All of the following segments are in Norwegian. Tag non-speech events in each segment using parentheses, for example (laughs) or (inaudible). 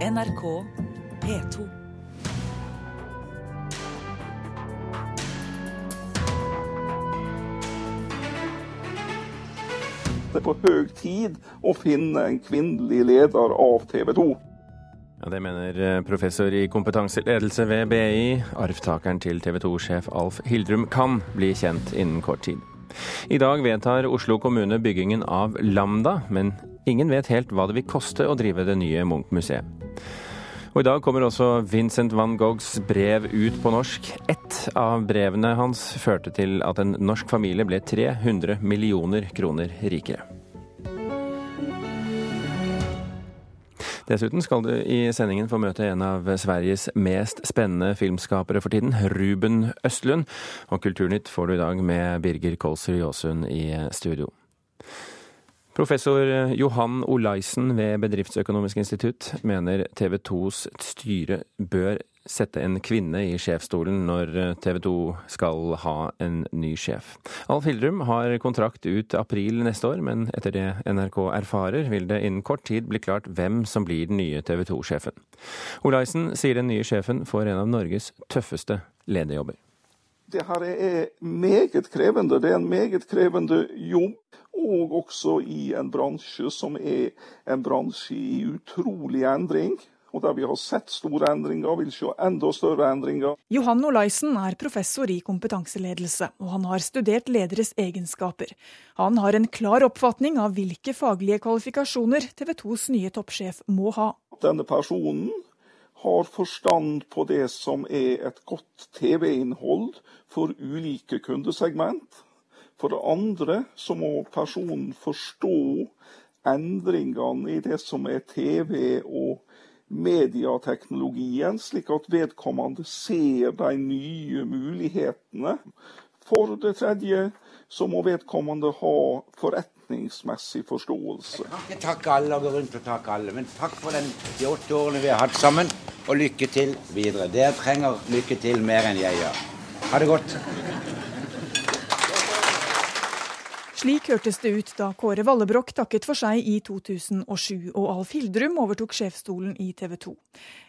NRK P2. Det er på høy tid å finne en kvinnelig leder av TV 2. Ja, Det mener eh, professor i kompetanseledelse ved BI. Arvtakeren til TV 2-sjef Alf Hildrum kan bli kjent innen kort tid. I dag vedtar Oslo kommune byggingen av Lambda, men ingen vet helt hva det vil koste å drive det nye Munch-museet. Og I dag kommer også Vincent van Goghs brev ut på norsk. Ett av brevene hans førte til at en norsk familie ble 300 millioner kroner rikere. Dessuten skal du i sendingen få møte en av Sveriges mest spennende filmskapere for tiden, Ruben Østlund. Og Kulturnytt får du i dag med Birger Kolsrud Jåsund i studio. Professor Johan Olaisen ved Bedriftsøkonomisk institutt mener TV 2s styre bør sette en kvinne i sjefsstolen når TV 2 skal ha en ny sjef. Alf Hildrum har kontrakt ut april neste år, men etter det NRK erfarer, vil det innen kort tid bli klart hvem som blir den nye TV 2-sjefen. Olaisen sier den nye sjefen får en av Norges tøffeste lederjobber. Det her er meget krevende. Det er en meget krevende jobb. Og også i en bransje som er en bransje i utrolig endring. Og der vi har sett store endringer, vil se enda større endringer. Johan Olaisen er professor i kompetanseledelse, og han har studert lederes egenskaper. Han har en klar oppfatning av hvilke faglige kvalifikasjoner TV 2s nye toppsjef må ha. Denne personen har forstand på det som er et godt TV-innhold for ulike kundesegment. For det andre så må personen forstå endringene i det som er TV og mediateknologien, slik at vedkommende ser de nye mulighetene. For det tredje så må vedkommende ha forretningsmessig forståelse. Jeg kan ikke takke alle og gå rundt og takke alle, men takk for den, de åtte årene vi har hatt sammen, og lykke til videre. Dere trenger lykke til mer enn jeg gjør. Ha det godt. Slik hørtes det ut da Kåre Vallebrokk takket for seg i 2007 og Alf Hildrum overtok sjefsstolen i TV 2.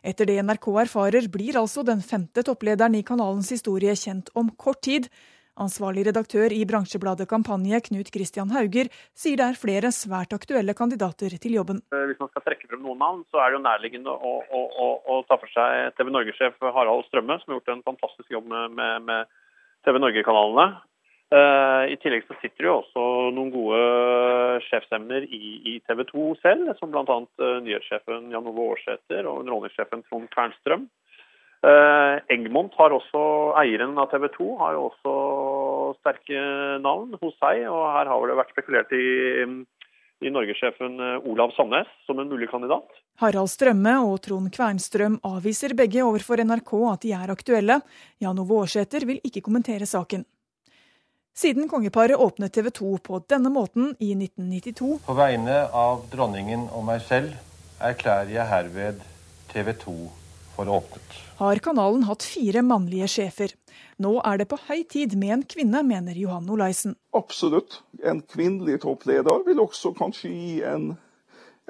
Etter det NRK erfarer, blir altså den femte topplederen i kanalens historie kjent om kort tid. Ansvarlig redaktør i bransjebladet Kampanje, Knut Christian Hauger, sier det er flere svært aktuelle kandidater til jobben. Hvis man skal trekke frem noen navn, så er det jo nærliggende å, å, å, å ta for seg TV Norge-sjef Harald Strømme, som har gjort en fantastisk jobb med, med, med TV Norge-kanalene. Uh, I tillegg så sitter det jo også noen gode sjefsemner i, TV 2 selv, som bl.a. Uh, nyhetssjefen Jan Ove Aarsæter og underholdningssjefen Trond Kvernstrøm. Uh, Egmont har også, eieren av TV 2, har jo også sterke navn hos seg. og Her har det vært spekulert i, i norgessjefen Olav Sandnes som en mulig kandidat. Harald Strømme og Trond Kvernstrøm avviser begge overfor NRK at de er aktuelle. Jan Ove Aarsæter vil ikke kommentere saken. Siden kongeparet åpnet TV 2 på denne måten i 1992 På vegne av dronningen og meg selv erklærer jeg herved TV 2 for åpnet. har kanalen hatt fire mannlige sjefer. Nå er det på høy tid med en kvinne, mener Johan Olaisen. Absolutt. En kvinnelig toppleder vil også kanskje gi en,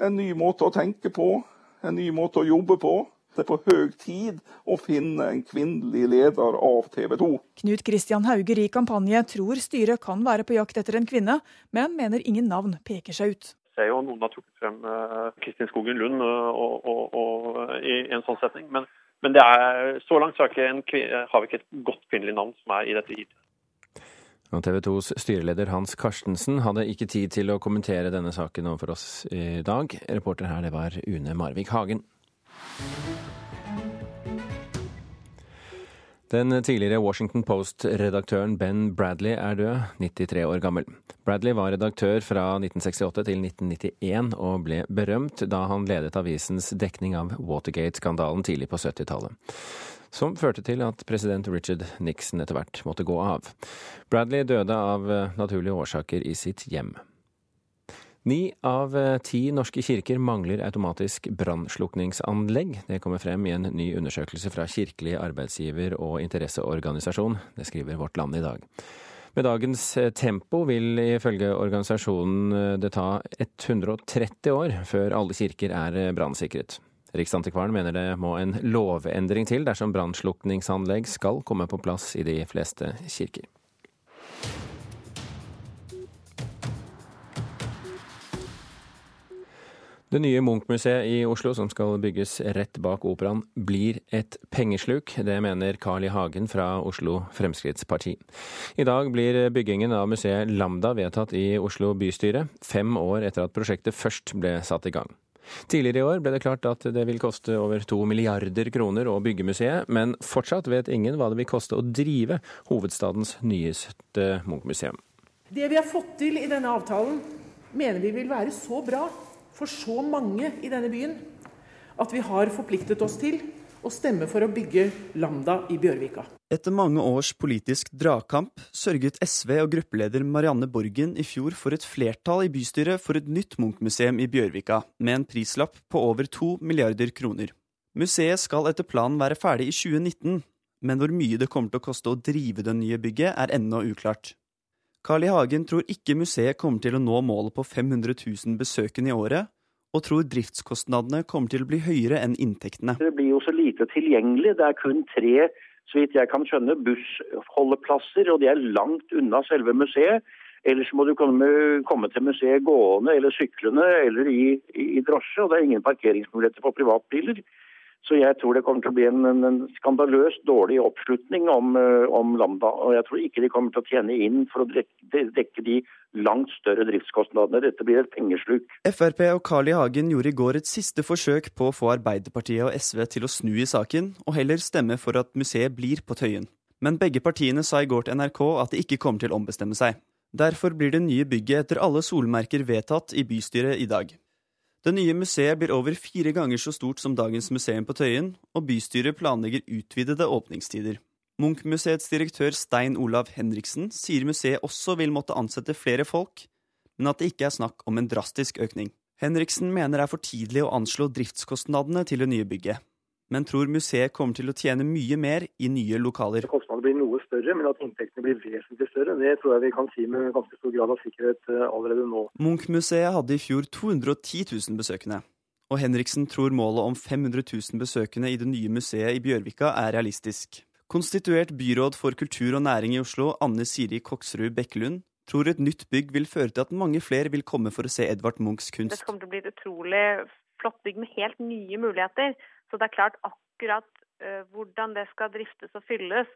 en ny måte å tenke på, en ny måte å jobbe på. Det er på høy tid å finne en kvinnelig leder av TV 2. Knut Kristian Hauger i Kampanje tror styret kan være på jakt etter en kvinne, men mener ingen navn peker seg ut. Jeg ser jo noen har trukket frem Kristin Skogen Lund og, og, og, i en sånn setning. Men, men er, så langt så en, har, vi ikke et godt kvinnelig navn som er i dette hit. TV 2s styreleder Hans Karstensen hadde ikke tid til å kommentere denne saken overfor oss i dag. Reporter her det var Une Marvik Hagen. Den tidligere Washington Post-redaktøren Ben Bradley er død, 93 år gammel. Bradley var redaktør fra 1968 til 1991 og ble berømt da han ledet avisens dekning av Watergate-skandalen tidlig på 70-tallet. Som førte til at president Richard Nixon etter hvert måtte gå av. Bradley døde av naturlige årsaker i sitt hjem. Ni av ti norske kirker mangler automatisk brannslukningsanlegg. Det kommer frem i en ny undersøkelse fra Kirkelig arbeidsgiver- og interesseorganisasjon. Det skriver Vårt Land i dag. Med dagens tempo vil ifølge organisasjonen det ta 130 år før alle kirker er brannsikret. Riksantikvaren mener det må en lovendring til dersom brannslukningsanlegg skal komme på plass i de fleste kirker. Det nye Munch-museet i Oslo, som skal bygges rett bak operaen, blir et pengesluk. Det mener Carl I. Hagen fra Oslo Fremskrittsparti. I dag blir byggingen av museet Lambda vedtatt i Oslo bystyre, fem år etter at prosjektet først ble satt i gang. Tidligere i år ble det klart at det vil koste over to milliarder kroner å bygge museet, men fortsatt vet ingen hva det vil koste å drive hovedstadens nyeste Munch-museum. Det vi har fått til i denne avtalen, mener vi vil være så bra for så mange i denne byen at vi har forpliktet oss til å stemme for å bygge Lambda i Bjørvika. Etter mange års politisk dragkamp sørget SV og gruppeleder Marianne Borgen i fjor for et flertall i bystyret for et nytt Munch-museum i Bjørvika, med en prislapp på over to milliarder kroner. Museet skal etter planen være ferdig i 2019, men hvor mye det kommer til å koste å drive det nye bygget, er ennå uklart. Carl I. Hagen tror ikke museet kommer til å nå målet på 500 000 besøkende i året, og tror driftskostnadene kommer til å bli høyere enn inntektene. Det blir jo så lite tilgjengelig. Det er kun tre så vidt jeg kan skjønne, bussholdeplasser, og de er langt unna selve museet. Ellers må du komme, til museet gående eller syklende eller i, i drosje, og det er ingen parkeringsmuligheter for privatbiler. Så jeg tror det kommer til å bli en, en, skandaløst dårlig oppslutning om, uh, om, Lambda. Og jeg tror ikke de kommer til å tjene inn for å dekke, dekke de langt større driftskostnadene. Dette blir et pengesluk. Frp og Carl I. Hagen gjorde i går et siste forsøk på å få Arbeiderpartiet og SV til å snu i saken, og heller stemme for at museet blir på Tøyen. Men begge partiene sa i går til NRK at de ikke kommer til å ombestemme seg. Derfor blir det nye bygget etter alle solmerker vedtatt i bystyret i dag. Det nye museet blir over fire ganger så stort som dagens museum på Tøyen, og bystyret planlegger utvidede åpningstider. Munch-museets direktør Stein Olav Henriksen sier museet også vil måtte ansette flere folk, men at det ikke er snakk om en drastisk økning. Henriksen mener det er for tidlig å anslå driftskostnadene til det nye bygget men tror museet kommer til å tjene mye mer i nye lokaler. Kostnadene blir noe større, men at inntektene blir vesentlig større, det tror jeg vi kan si med ganske stor grad av sikkerhet eh, allerede nå. Munch-museet hadde i fjor 210 000 besøkende. Og Henriksen tror målet om 500 000 besøkende i det nye museet i Bjørvika er realistisk. Konstituert byråd for kultur og næring i Oslo, Anne Siri Koksrud Bekkelund, tror et nytt bygg vil føre til at mange flere vil komme for å se Edvard Munchs kunst. Det kommer til å bli et utrolig flott bygg med helt nye muligheter. Så det er klart akkurat uh, hvordan det skal driftes og fylles,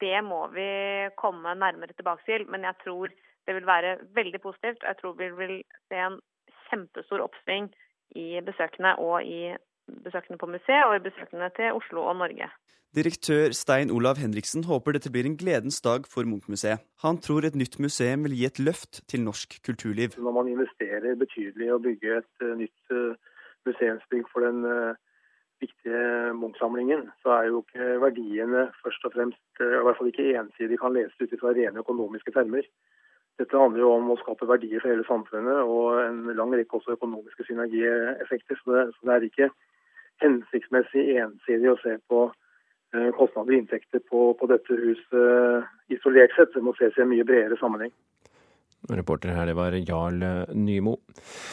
det må vi komme nærmere tilbake til. Men jeg tror det vil være veldig positivt. Jeg tror vi vil se en kjempestor oppsving i besøkende og i besøkende på museet og i besøkende til Oslo og Norge. Direktør Stein Olav Henriksen håper dette blir en gledens dag for Munch-museet. Han tror et nytt museum vil gi et løft til norsk kulturliv. Når man investerer betydelig i å bygge et uh, nytt uh, museumsbygg for den uh, viktige Munch-samlingen, så er jo ikke verdiene først og fremst, eh, i hvert fall ikke ensidig kan leses ut fra rene økonomiske termer. Dette handler jo om å skape verdier for hele samfunnet og en lang rekke også økonomiske synergieffekter. Så det, så det er ikke hensiktsmessig ensidig å se på eh, kostnader og inntekter på, på dette huset eh, isolert sett. Det må ses i en mye bredere sammenheng. Reporter her, det var Jarl Nymo.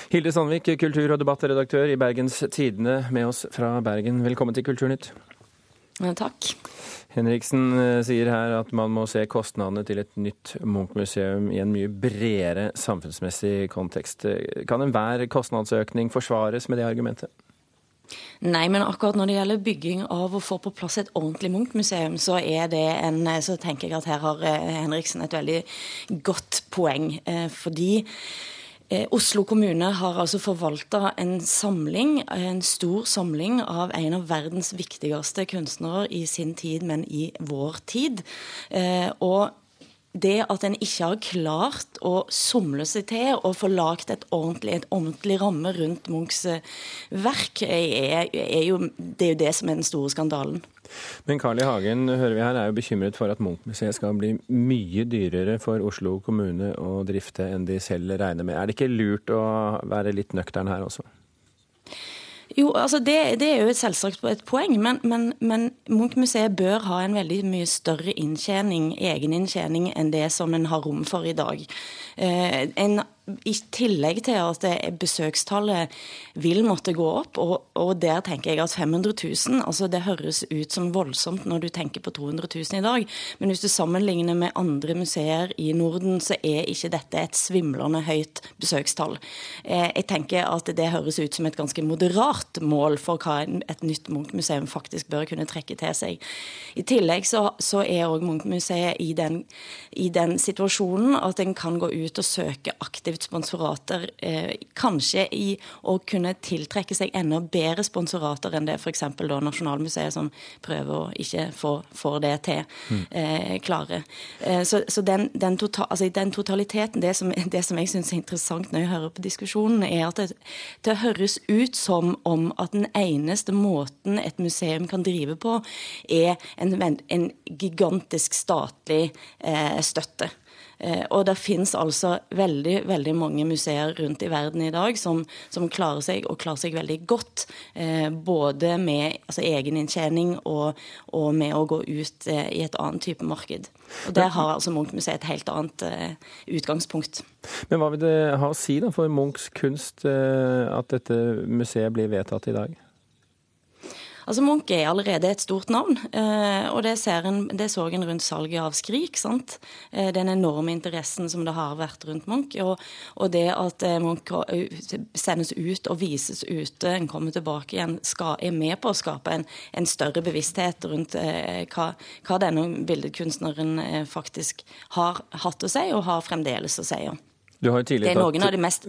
Hilde Sandvik, kultur- og debattredaktør i Bergens Tidende, med oss fra Bergen. Velkommen til Kulturnytt. Takk. Henriksen eh, sier her at man må se kostnadene til et nytt Munch-museum i en mye bredere samfunnsmessig kontekst. Kan enhver kostnadsøkning forsvares med det argumentet? Nei, men akkurat når det gjelder bygging av å få på plass et ordentlig Munch-museum, så en Så tenker jeg at her har eh, Henriksen et veldig godt poeng. Eh, fordi eh, Oslo kommune har altså forvalta en samling, en stor samling av en av verdens viktigste kunstnere i sin tid, men i vår tid. Og det at en ikke har klart å somle seg til og få lagd et ordentlig, et ordentlig ramme rundt Munchs eh, verk, er, er jo, det er jo det som er den store skandalen. Men Carl I. Hagen hører vi her, er jo bekymret for at Munch-museet skal bli mye dyrere for Oslo kommune å drifte enn de selv regner med. Er det ikke lurt å være litt nøktern her også? Jo, altså det, det, er jo selvsagt et poeng, men, men, men Munch-museet bør ha en veldig mye større inntjening, egeninntjening enn det som en har rom for i dag. Eh, en i tillegg til at besøkstallet vil måtte gå opp, og, og, der tenker jeg at 500 000 altså det høres ut som voldsomt når du tenker på 200 000 i dag, men hvis du sammenligner med andre museer i Norden, så er ikke dette et svimlende høyt besøkstall. Eh, jeg tenker at det høres ut som et ganske moderat mål for hva et nytt Munch-museum faktisk bør kunne trekke til seg. I tillegg så, så er òg Munch-museet i, i den situasjonen at en kan gå ut og søke aktivt sponsorater, eh, kanskje i å kunne tiltrekke seg enda bedre sponsorater enn det f.eks. Nasjonalmuseet, som prøver å ikke få, få det til, mm. eh, klare. Eh, så, så den, den, total, altså, den, totaliteten, det som, det som jeg syns er interessant når jeg hører på diskusjonen, er at det, det høres ut som om at den eneste måten et museum kan drive på, er en, en gigantisk statlig eh, støtte. Eh, og det fins altså veldig veldig mange museer rundt i verden i dag som, som klarer seg, og klarer seg veldig godt. Eh, både med altså, egeninntjening og, og, med å gå ut eh, i et annet type marked. Og Der har altså Munch-museet et helt annet utgangspunkt. Men hva vil det ha å si da for Munchs kunst at dette museet blir vedtatt i dag? Altså Munch er allerede et stort navn, eh, og det, en, det så en rundt salget av Skrik. sant? Eh, den enorme interessen som det har vært rundt Munch, og, og det at eh, Munch sendes ut og vises ute, en kommer tilbake igjen, skal, er med på å skape en, en større bevissthet rundt hva, hva, denne billedkunstneren faktisk har hatt å si, og har fremdeles å si. Det, er av de mest,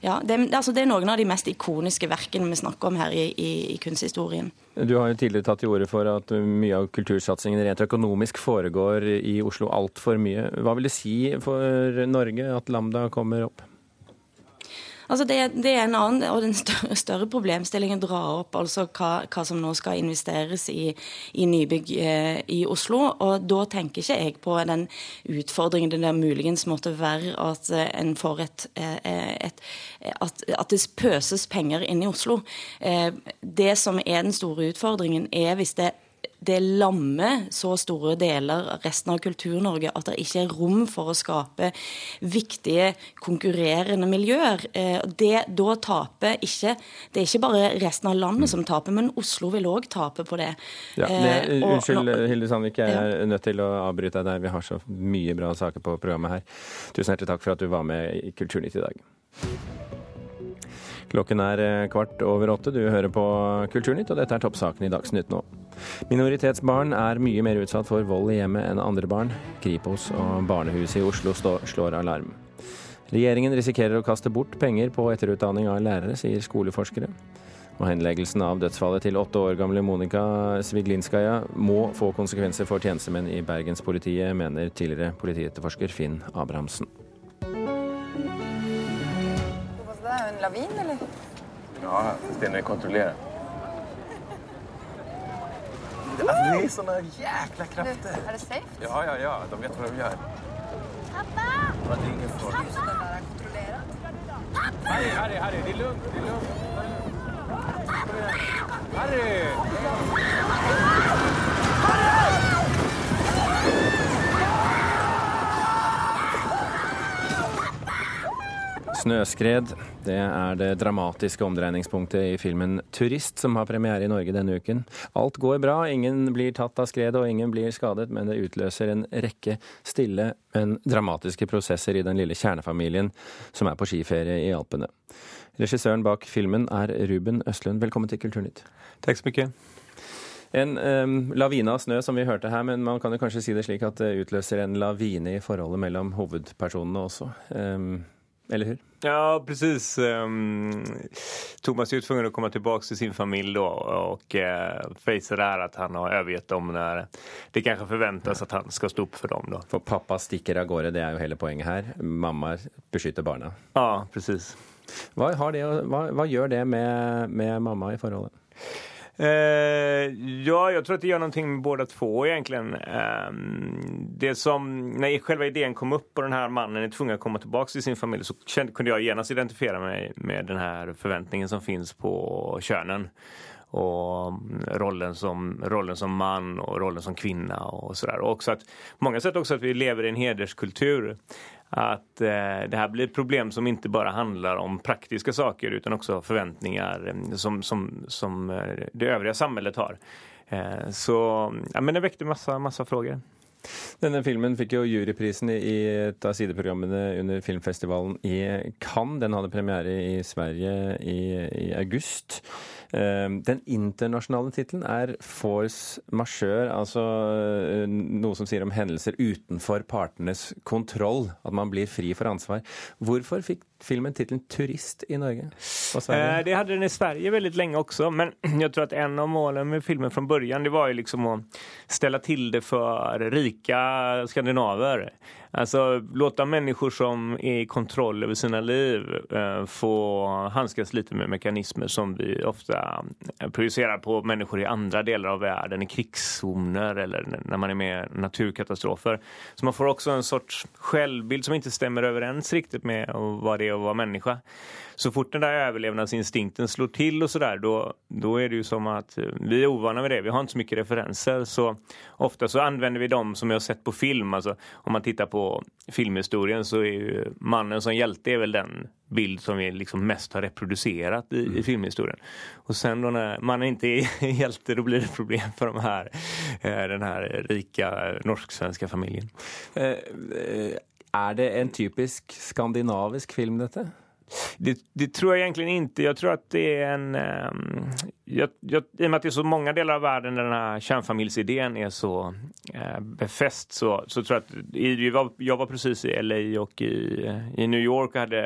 ja, det, altså det er noen av de mest ikoniske verkene vi snakker om her i, i, i kunsthistorien. Du har jo tidligere tatt til orde for at mye av kultursatsingen rent økonomisk foregår i Oslo altfor mye. Hva vil det si for Norge at Lambda kommer opp? Altså det, det, er en annen og den større, problemstillingen drar dra opp altså hva, hva, som nå skal investeres i, i nybygg eh, i Oslo. Og da tenker ikke jeg på den utfordringen det der muligens måtte være at eh, en får et, eh, et, at, at, det pøses penger inn i Oslo. Eh, det som er den store utfordringen, er hvis det det lammer så store deler av resten av Kultur-Norge at det ikke er rom for å skape viktige, konkurrerende miljøer. Eh, det, da taper ikke Det er ikke bare resten av landet som taper, men Oslo vil òg tape på det. Ja, det eh, unnskyld, Hilde Sandvik, jeg er nødt til å avbryte deg der. Vi har så mye bra saker på programmet her. Tusen hjertelig takk for at du var med i Kulturnytt i dag. Klokken er eh, kvart over åtte. Du hører på Kulturnytt, og dette er toppsaken i Dagsnytt nå. Minoritetsbarn er mye mer utsatt for vold i hjemmet enn andre barn. Kripos og barnehuset i Oslo slår alarm. Regjeringen risikerer å kaste bort penger på etterutdanning av lærere, sier skoleforskere. Og henleggelsen av dødsfallet til åtte år gamle Monica Sviglinskaja må få konsekvenser for tjenestemenn i Bergenspolitiet, mener tidligere politietterforsker Finn Abrahamsen. En lavin, eller? Ja, den är kontrollerad. Alltså, det är såna jäkla krafter. Är det safe? Ja, ja, ja. De vet vad de gör. Pappa! Ja, det är ingen fara. Pappa! Harry, Harry, Harry. Det är lugnt. Det är lugnt. Harry! Snøskred det er det dramatiske omdreiningspunktet i filmen 'Turist', som har premiere i Norge denne uken. Alt går bra, ingen blir tatt av skredet og ingen blir skadet, men det utløser en rekke stille, men dramatiske prosesser i den lille kjernefamilien som er på skiferie i Alpene. Regissøren bak filmen er Ruben Østlund. Velkommen til Kulturnytt. Takk så mye. En um, lavine av snø, som vi hørte her, men man kan jo kanskje si det slik at det utløser en lavine i forholdet mellom hovedpersonene også. Um, eller hur? Ja, precis. Um, Thomas är tvungen att komma tillbaka till sin familj då och uh, face det att han har övergett dem när det kanske förväntas att han ska stå upp för dem. Då. For pappa stikker av gårde, det er jo hele poenget her. Mamma beskytter barna. Ja, precis. Hva, det, hva, hva gjør det med, med mamma i forholdet? Eh, ja, jag tror att det gör någonting med båda två egentligen. Eh, det som, när själva idén kom upp och den här mannen är tvungen att komma tillbaka till sin familj så kände, kunde jag genast identifiera mig med den här förväntningen som finns på könen. och rollen som, rollen som man och rollen som kvinna och sådär. Och också att, många sätt också att vi lever i en hederskultur. Att eh, det här blir ett problem som inte bara handlar om praktiska saker utan också förväntningar eh, som, som, som eh, det övriga samhället har. Så ja, men det väckte massa, massa frågor. Denne filmen fikk jo juryprisen i et av sideprogrammene under filmfestivalen i Cannes. Den hadde premiere i Sverige i, i august. Eh, den internasjonale tittelen er 'Force majeure', altså eh, noe som sier om hendelser utenfor partenes kontroll. At man blir fri for ansvar. Hvorfor fikk filmen tittelen 'Turist' i Norge Eh, det hadde den i Sverige veldig lenge også, men (clears throat) jeg tror at en av målene med filmen fra begynnelsen var jo liksom å stelle til det for rike skandinaver. Alltså låta människor som är i kontroll över sina liv eh, få handskas lite med mekanismer som vi ofta eh, projicerar på människor i andra delar av världen, i krigszoner eller när man är med i naturkatastrofer. Så man får också en sorts självbild som inte stämmer överens riktigt med vad det är att vara människa. Så fort den där överlevnadsinstinkten slår till och sådär då, då är det ju som att eh, vi är ovana med det. Vi har inte så mycket referenser så ofta så använder vi dem som vi har sett på film. Alltså om man tittar på filmhistorien så er jo mannen som hjälte är väl den bild som vi liksom mest har reproducerat i, i filmhistorien. Och sen då när mannen inte är (laughs) hjälte då blir det problem för de här, eh, den här rika norsk-svenska familjen. Eh, eh, er det en typisk skandinavisk film, dette? Det, det, tror jeg egentlig ikke. Jeg tror at det er en... Um, jeg, jag, I og med at det er så mange deler av verden der denne kjernefamilieideen er så uh, befest, så, så tror jeg at jeg var, jeg var precis i LA og i, i New York og hadde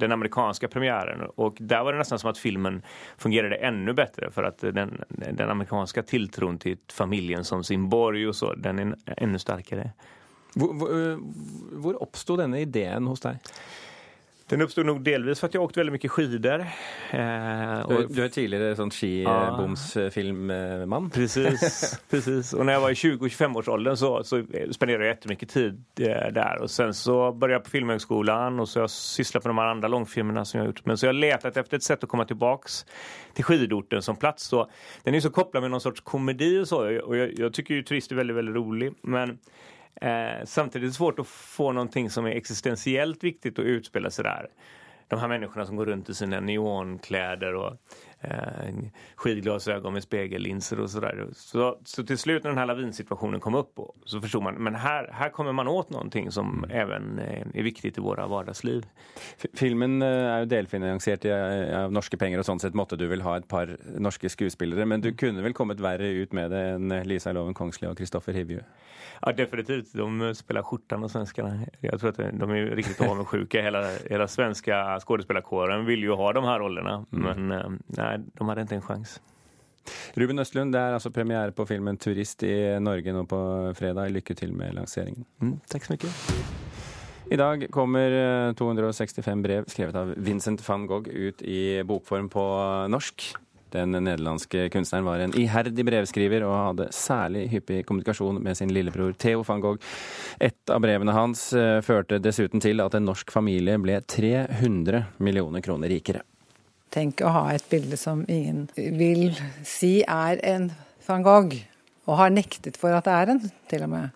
den amerikanske premieren. og der var det nesten som at filmen fungerte enda bedre, for at den, den amerikanske tiltroen til familjen som sin borg og så, den er enda sterkere. Hvor, hvor, hvor oppstod denne ideen hos deg? Den oppstod nog delvis för att jag åkt väldigt mycket skidor. Eh, och... Du är tidigare sån skibomsfilmman. Precis, (laughs) precis. Och när jag var i 20-25-årsåldern så, så spenderade jag jättemycket tid eh, där. Och sen så började jag på Filmhögskolan och så jag sysslat med de här andra långfilmerna som jag gjort. Men så jag har letat efter ett sätt att komma tillbaks till skidorten som plats. Så den är så kopplad med någon sorts komedi och så. Och jag, jag tycker ju Turist är väldigt, väldigt rolig. Men Eh, samtidigt är det svårt att få någonting som är existentiellt viktigt att utspela sig där. De här människorna som går runt i sina neonkläder eh, skidglasögon med spegellinser och sådär. Så, så till slut när den här lavinsituationen kom upp så förstod man men här, här kommer man åt någonting som mm. även eh, är viktigt i våra vardagsliv. Filmen eh, er jo delfinansiert av norske penger, og sånn sett måtte du vel ha et par norske skuespillere. Men du mm. kunne vel kommet verre ut med det enn Lisa Loven Kongsli og Kristoffer Hivju? Ja, definitivt. De spelar skjortan, och svenskarna. Jag tror att de är riktigt avundsjuka. Hela, hela svenska skådespelarkåren vill ju ha de här rollerna. Mm. Men eh, nej, de hadde ikke en sjanse. Ruben Østlund, det er altså premiere på filmen 'Turist' i Norge nå på fredag. Lykke til med lanseringen. Mm, takk så mye. I dag kommer 265 eh, brev skrevet av Vincent van Gogh ut i bokform på norsk. Den nederlandske kunstneren var en iherdig brevskriver og hadde særlig hyppig kommunikasjon med sin lillebror Theo van Gogh. Et av brevene hans eh, førte dessuten til at en norsk familie ble 300 millioner kroner rikere. Tenk å ha et bilde som ingen vil si er en van Gogh, og har nektet for at det er en, til og med.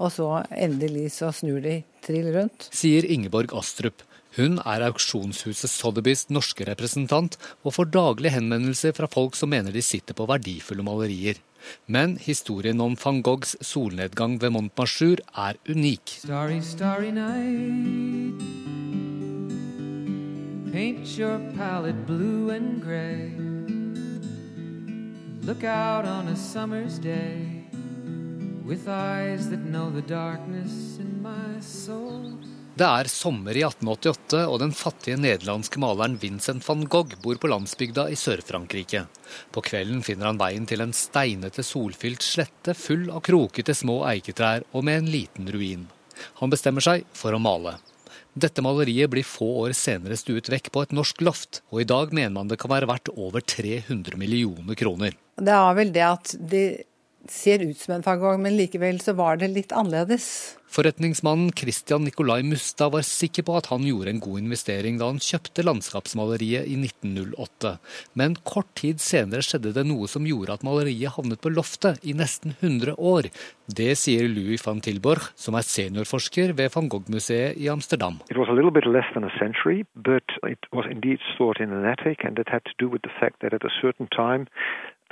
Og så endelig så snur de trill rundt. Sier Ingeborg Astrup, hun er auksjonshuset Sotheby's norske representant, og får daglig henvendelser fra folk som mener de sitter på verdifulle malerier. Men historien om van Goghs solnedgang ved Montmartre er unik. Starry, starry night. Paint your palette blue and gray. Look out on a summer's day with eyes that know the darkness in my soul. Det er sommer i 1888, og den fattige nederlandske maleren Vincent van Gogh bor på landsbygda i Sør-Frankrike. På kvelden finner han veien til en steinete, solfylt slette full av krokete små eiketrær og med en liten ruin. Han bestemmer seg for å male. Dette maleriet blir få år senere stuet vekk på et norsk loft, og i dag mener man det kan være verdt over 300 millioner kroner. Det er vel det at de ser ut som en van men likevel så var det litt annerledes. Forretningsmannen Christian Nicolai Mustad var sikker på at han gjorde en god investering da han kjøpte landskapsmaleriet i 1908. Men kort tid senere skjedde det noe som gjorde at maleriet havnet på loftet i nesten 100 år. Det sier Louis van Tilborg, som er seniorforsker ved van Gogh-museet i Amsterdam. It was a little bit less than a century, but it was indeed stored in an attic, and it had to do with the fact that at a certain time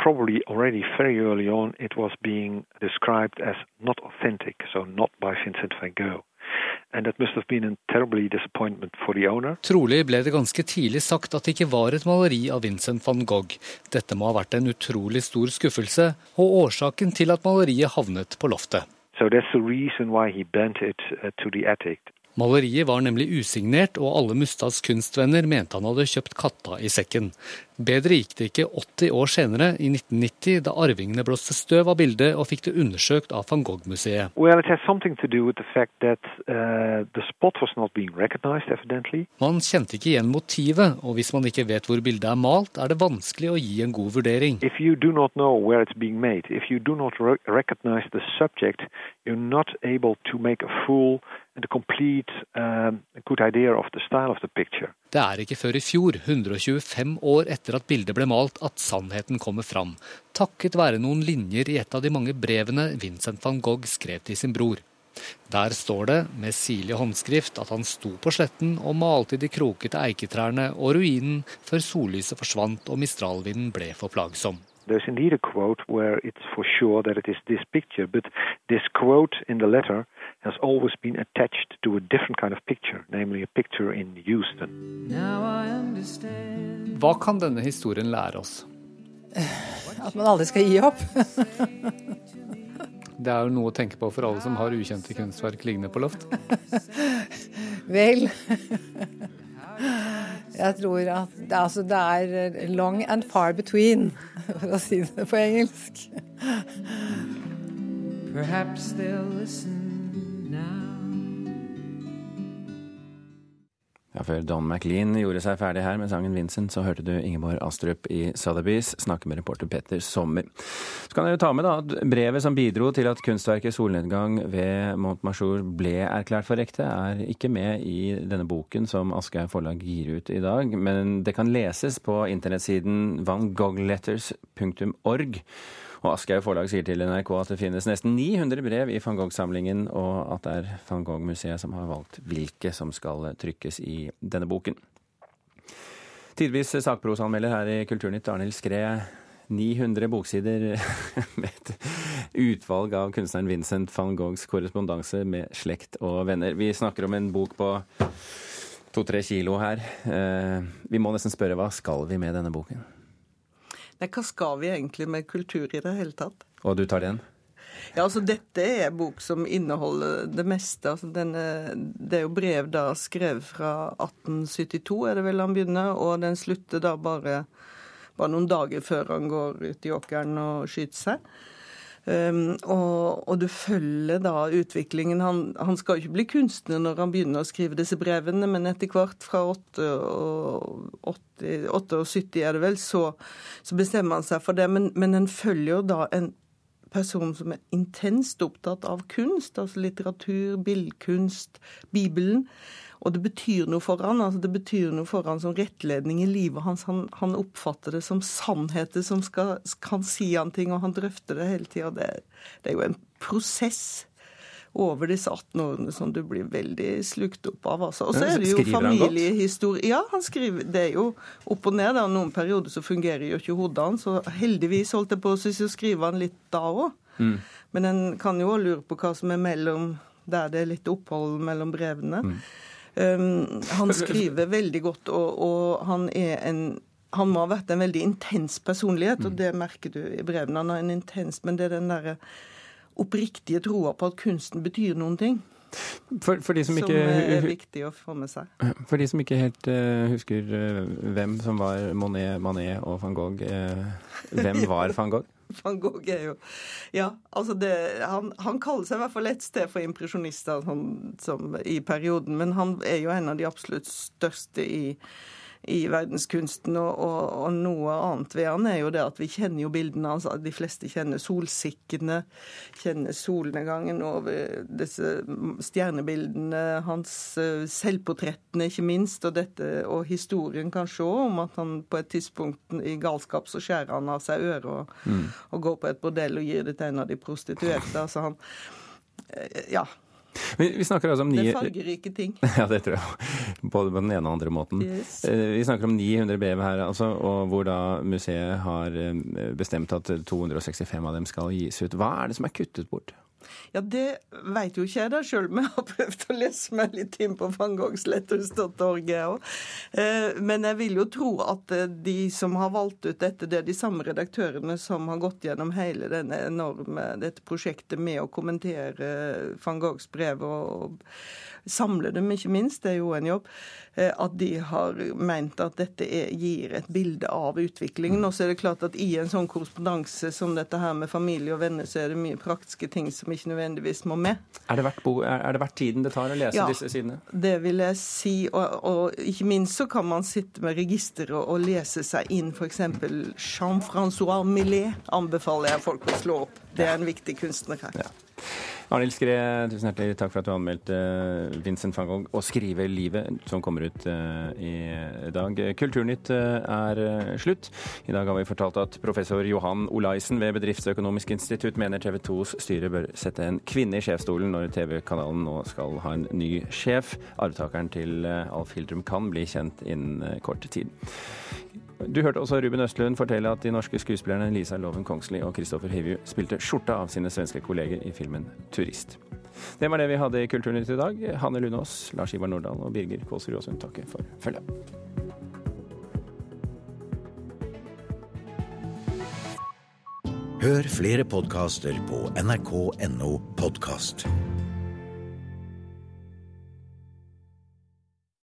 probably already very early on it was being described as not authentic, so not by Vincent van Gogh. And that must have been a terribly disappointment for the owner. Trolig ble det ganske tidlig sagt at det ikke var et maleri av Vincent van Gogh. Dette må ha vært en utrolig stor skuffelse, og årsaken til at maleriet havnet på loftet. So that's the reason why he bent it to the attic. Maleriet var nemlig usignert, og alle Mustads kunstvenner mente han hadde kjøpt katta i sekken. Bedre gikk det ikke 80 år senere, i 1990, da arvingene blåste støv av bildet og fikk det undersøkt av van Gogh-museet. Well, that uh. Man kjente ikke igjen motivet, og hvis man ikke vet hvor bildet er malt, er det vanskelig å gi en god vurdering. Made, subject, you're not able to make a full and a complete uh, good idea of the style of the picture. Det er ikke før i fjor, 125 år etter at bildet ble malt, at sannheten kommer fram, takket være noen linjer i et av de mange brevene Vincent van Gogh skrev til sin bror. Der står det med sirlig håndskrift at han sto på sletten og malte de krokete eiketrærne og ruinen før sollyset forsvant og mistralvinden ble for plagsom. There's indeed a quote where it's for sure that it is this picture, but this quote in the letter has always been attached to a different kind of picture, namely a picture in Houston. Hva kan denne historien lære oss? (laughs) At man aldri skal gi opp. Det er jo noe å tenke på for alle som har ukjente kunstverk liggende på loft. (laughs) Vel Jeg tror at det, altså, det er long and far between, (laughs) for å si det på engelsk. Perhaps they'll listen Ja, Før Don McLean gjorde seg ferdig her med sangen 'Vincent', så hørte du Ingeborg Astrup i Sotheby's snakke med reporter Petter Sommer. Så kan jeg jo ta med da at brevet som bidro til at kunstverket 'Solnedgang' ved Montmajour ble erklært for ekte, er ikke med i denne boken som Aschehoug forlag gir ut i dag, men det kan leses på internettsiden vangoghletters.org. Og Aschehoug forlag sier til NRK at det finnes nesten 900 brev i van Gogh-samlingen, og at det er van Gogh-museet som har valgt hvilke som skal trykkes i denne boken. Tidvis sakprosanmelder her i Kulturnytt, Arnhild Skre. 900 boksider (laughs) med et utvalg av kunstneren Vincent van Goghs korrespondanse med slekt og venner. Vi snakker om en bok på to-tre kilo her. Eh, vi må nesten spørre hva skal vi med denne boken? Nei, hva skal vi egentlig med kultur i det hele tatt? Og du tar den? Ja, altså Dette er en bok som inneholder det meste. Altså, denne, det er jo brev da skrevet fra 1872, er det vel han begynner, og den slutter da bare, bare noen dager før han går ut i åkeren og skyter seg. Um, og, og, du følger da utviklingen. Han, han, skal jo ikke bli kunstner når han begynner å skrive disse brevene, men etter hvert, fra 78 er det vel, så, så, bestemmer han seg for det. Men, men en følger jo da en person som er intenst opptatt av kunst, altså litteratur, billedkunst, Bibelen. Og det betyr noe for han, altså det betyr noe for han som rettledning i livet hans. Han, han oppfatter det som sannheter som skal, kan si han ting, og han drøfter det hele tida. Det, det, er jo en prosess over disse 18 årene som du blir veldig slukt opp av. Altså. Og så er det jo familiehistorie. Ja, han skriver, det er jo opp og ned. Det er noen perioder så fungerer jo ikke hodet hans, så heldigvis holdt jeg på å skrive han litt da òg. Mm. Men en kan jo òg lure på hva som er mellom der det er litt opphold mellom brevene. Mm. Um, han skriver veldig godt, og, og han er en han må ha vært en veldig intens personlighet, og mm. det merker du i brevene. Han har en intens, men det er den derre oppriktige troa på at kunsten betyr noen ting. For, for de som, ikke, som er viktig å få med seg. For de som ikke helt uh, husker uh, hvem som var Monet, Manet og van Gogh, uh, hvem var van Gogh? (laughs) van Gogh er jo Ja, altså det, han, han, kaller seg i hvert fall et sted for impresjonister sånn, som, i perioden, men han er jo en av de absolutt største i i verdenskunsten. Og, og, og, noe annet ved han er jo det at vi kjenner jo bildene hans. De fleste kjenner solsikkene, kjenner solnedgangen over disse stjernebildene, hans eh, selvportrettene ikke minst, og, dette, og historien kanskje òg, om at han på et tidspunkt i galskap så skjærer han av seg øret og, mm. og går på et bordell og gir det til en av de prostituerte. altså han eh, ja, vi, vi snakker altså om ni... Er fargerike ting. (laughs) Ja, det tror jeg. Både på den ene og andre måten. Yes. Eh, vi snakker om 900 brev her, altså, og hvor da museet har eh, bestemt at 265 av dem skal gis ut. Hva er det som er kuttet bort? Ja, det veit jo ikke jeg da sjøl, om jeg har prøvd å lese meg litt inn på fangoggsletthus.org, jeg Men jeg vil jo tro at eh, de som har valgt ut dette, det er de samme redaktørene som har gått gjennom hele denne enorme, dette prosjektet med å kommentere van Goghs brev og samle dem, ikke minst, det er jo en jobb, eh, at de har meint at dette er, gir et bilde av utviklingen. Og så er det klart at i en sånn korrespondanse som dette her med familie og venner, så er det mye praktiske ting som ikke nødvendigvis må med. Er det verdt, er det verdt tiden det tar å lese ja, disse sidene? det vil jeg si. Og, og, ikke minst så kan man sitte med registeret og, og lese seg inn f.eks. Jean-Francois Millet anbefaler jeg folk å slå opp. Det er en viktig kunstner her. Ja. Arnhild Skre, tusen hjertelig takk for at du anmeldte eh, Vincent van Gogh og 'Skrive livet', som kommer ut eh, i dag. Kulturnytt eh, er slutt. I dag har vi fortalt at professor Johan Olaisen ved Bedriftsøkonomisk institutt mener TV 2s styre bør sette en kvinne i sjefsstolen når TV-kanalen nå skal ha en ny sjef. Arvtakeren til Alf Hildrum kan bli kjent innen kort tid. Du hørte også Ruben Østlund fortelle at de norske skuespillerne Lisa Loven Kongsli og Kristoffer Hivju spilte skjorta av sine svenske kolleger i filmen 'Turist'. Det var det vi hadde i Kulturnytt i dag. Hanne Lunås, Lars Ivar Nordahl og Birger Kålsrud Aasund takker for følget. Hør flere podkaster på nrk.no podkast.